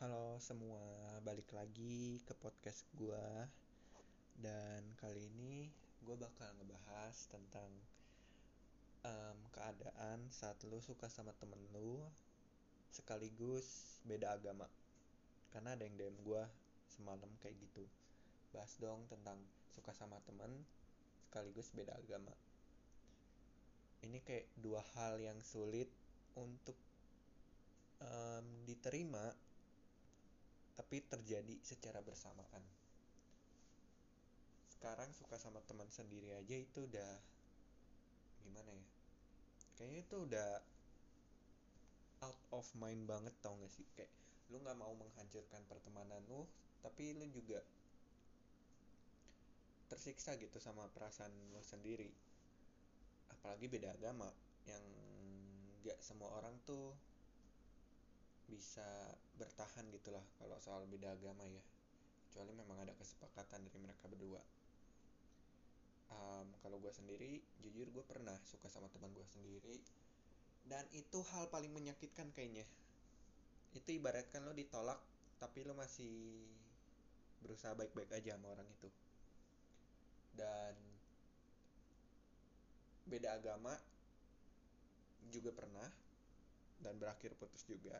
Halo semua, balik lagi ke podcast gua. Dan kali ini gue bakal ngebahas tentang em, keadaan saat lu suka sama temen lu Sekaligus beda agama. Karena ada yang DM gue semalam kayak gitu. Bahas dong tentang suka sama temen sekaligus beda agama. Ini kayak dua hal yang sulit untuk em, diterima tapi terjadi secara bersamaan. Sekarang suka sama teman sendiri aja itu udah gimana ya? Kayaknya itu udah out of mind banget tau gak sih? Kayak lu nggak mau menghancurkan pertemanan lu, tapi lu juga tersiksa gitu sama perasaan lu sendiri. Apalagi beda agama yang nggak semua orang tuh bisa bertahan gitulah kalau soal beda agama ya. Kecuali memang ada kesepakatan dari mereka berdua. Um, kalau gue sendiri jujur gue pernah suka sama teman gue sendiri. Dan itu hal paling menyakitkan kayaknya. Itu ibaratkan lo ditolak tapi lo masih berusaha baik-baik aja sama orang itu. Dan beda agama juga pernah dan berakhir putus juga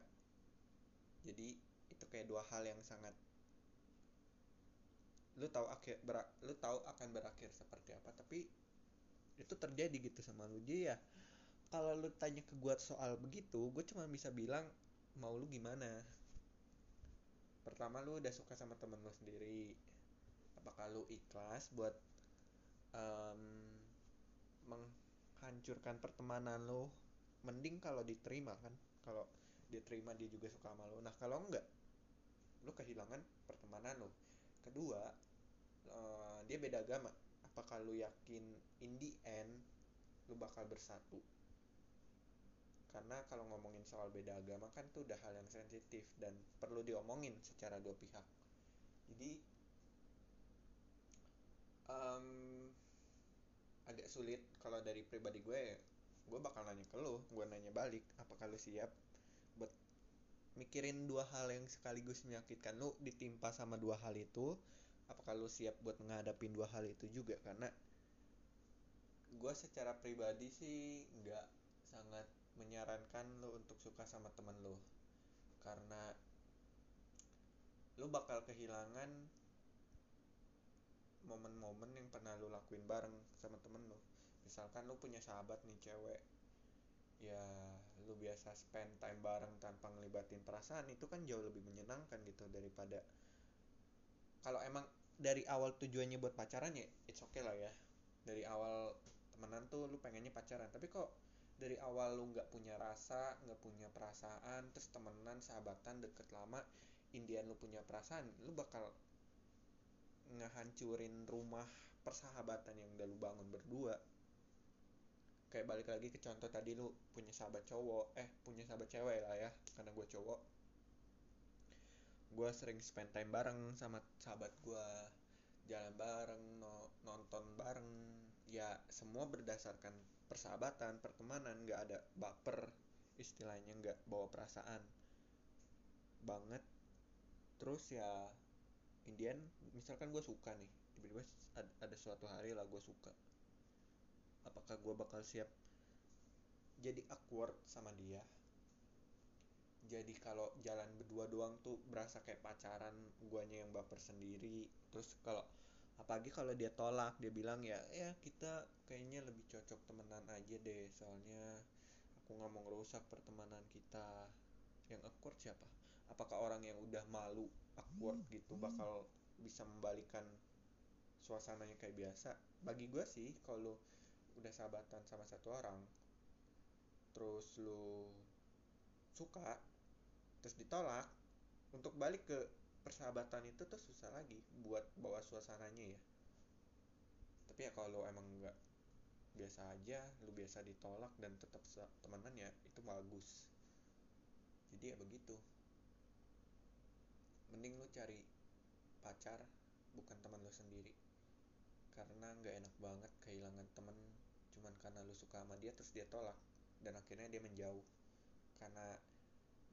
jadi itu kayak dua hal yang sangat lu tahu akhir berak, lu tahu akan berakhir seperti apa tapi itu terjadi gitu sama lu. Jadi ya kalau lu tanya ke gua soal begitu gue cuma bisa bilang mau lu gimana? Pertama lu udah suka sama temen lu sendiri. Apakah lu ikhlas buat um, menghancurkan pertemanan lu? Mending kalau diterima kan kalau dia terima dia juga suka sama lo. Nah kalau enggak lo kehilangan pertemanan lo. Kedua uh, dia beda agama. Apakah lo yakin in the end lo bakal bersatu? Karena kalau ngomongin soal beda agama kan tuh udah hal yang sensitif dan perlu diomongin secara dua pihak. Jadi um, agak sulit. Kalau dari pribadi gue gue bakal nanya ke lo gue nanya balik apakah lo siap mikirin dua hal yang sekaligus menyakitkan. Lu ditimpa sama dua hal itu apakah lu siap buat menghadapi dua hal itu juga? Karena gue secara pribadi sih nggak sangat menyarankan lu untuk suka sama temen lu. Karena lu bakal kehilangan momen-momen yang pernah lu lakuin bareng sama temen lu. Misalkan lu punya sahabat nih cewek ya lu biasa spend time bareng tanpa ngelibatin perasaan itu kan jauh lebih menyenangkan gitu daripada kalau emang dari awal tujuannya buat pacaran ya it's okay lah ya. Dari awal temenan tuh lu pengennya pacaran tapi kok dari awal lu nggak punya rasa nggak punya perasaan terus temenan sahabatan deket lama Indian lu punya perasaan lu bakal ngehancurin rumah persahabatan yang udah lu bangun berdua kayak balik lagi ke contoh tadi lu punya sahabat cowok eh punya sahabat cewek lah ya karena gue cowok. Gue sering spend time bareng sama sahabat gue jalan bareng no, nonton bareng. Ya semua berdasarkan persahabatan pertemanan nggak ada baper istilahnya nggak bawa perasaan banget. Terus ya Indian misalkan gue suka nih tiba-tiba ada suatu hari lah gue suka apakah gue bakal siap jadi awkward sama dia? Jadi kalau jalan berdua doang tuh berasa kayak pacaran guanya yang baper sendiri. Terus kalau apalagi kalau dia tolak dia bilang ya ya kita kayaknya lebih cocok temenan aja deh soalnya aku nggak mau ngerusak pertemanan kita. Yang awkward siapa? Apakah orang yang udah malu awkward gitu bakal bisa membalikan suasananya kayak biasa? Bagi gue sih kalau udah sahabatan sama satu orang terus lu suka terus ditolak untuk balik ke persahabatan itu tuh susah lagi buat bawa suasananya ya. Tapi ya kalau emang nggak biasa aja lu biasa ditolak dan tetap temenan ya itu bagus. Jadi ya begitu. Mending lu cari pacar bukan teman lu sendiri. Karena nggak enak banget cuman karena lu suka sama dia terus dia tolak. Dan akhirnya dia menjauh. Karena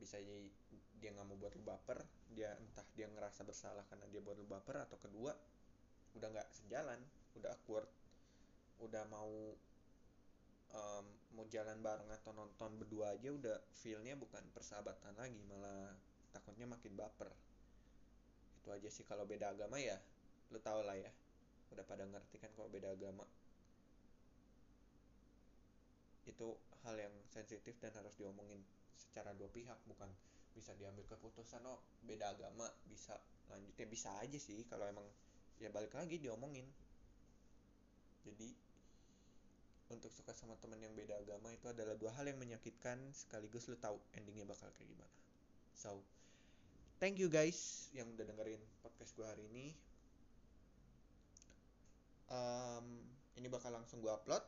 bisa jadi dia nggak mau buat lu baper dia entah dia ngerasa bersalah karena dia buat lu baper atau kedua udah nggak sejalan udah awkward. Udah mau um, mau jalan bareng atau nonton berdua aja udah feelnya bukan persahabatan lagi malah takutnya makin baper. Itu aja sih. Kalau beda agama ya lu tau lah ya. Udah pada ngerti kan kalau beda agama itu hal yang sensitif dan harus diomongin secara dua pihak bukan bisa diambil keputusan oh beda agama bisa lanjut. Ya bisa aja sih kalau emang ya balik lagi diomongin. Jadi untuk suka sama teman yang beda agama itu adalah dua hal yang menyakitkan sekaligus lu tahu endingnya bakal kayak gimana. So thank you guys yang udah dengerin podcast gue hari ini. Um, ini bakal langsung gue upload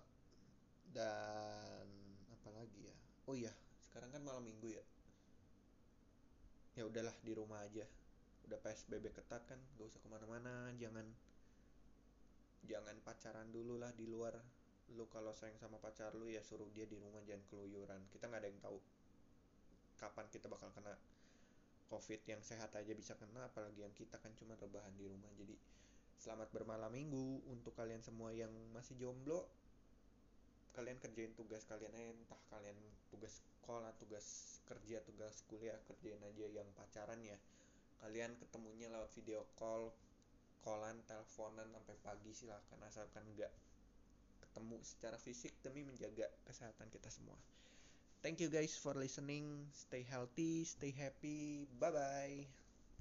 dan apa lagi ya? Oh iya sekarang kan malam minggu ya. Ya udahlah di rumah aja. Udah psbb ketat kan gak usah ke mana-mana. Jangan jangan pacaran dulu lah di luar. Lu kalau sayang sama pacar lu ya suruh dia di rumah jangan keluyuran. Kita nggak ada yang tahu kapan kita bakal kena covid. Yang sehat aja bisa kena apalagi yang kita kan cuma rebahan di rumah. Jadi selamat bermalam minggu untuk kalian semua yang masih jomblo kalian kerjain tugas kalian eh, entah kalian tugas sekolah tugas kerja tugas kuliah kerjain aja yang pacaran ya. Kalian ketemunya lewat video call callan teleponan sampai pagi silahkan asalkan enggak ketemu secara fisik demi menjaga kesehatan kita semua. Thank you guys for listening. Stay healthy stay happy. Bye bye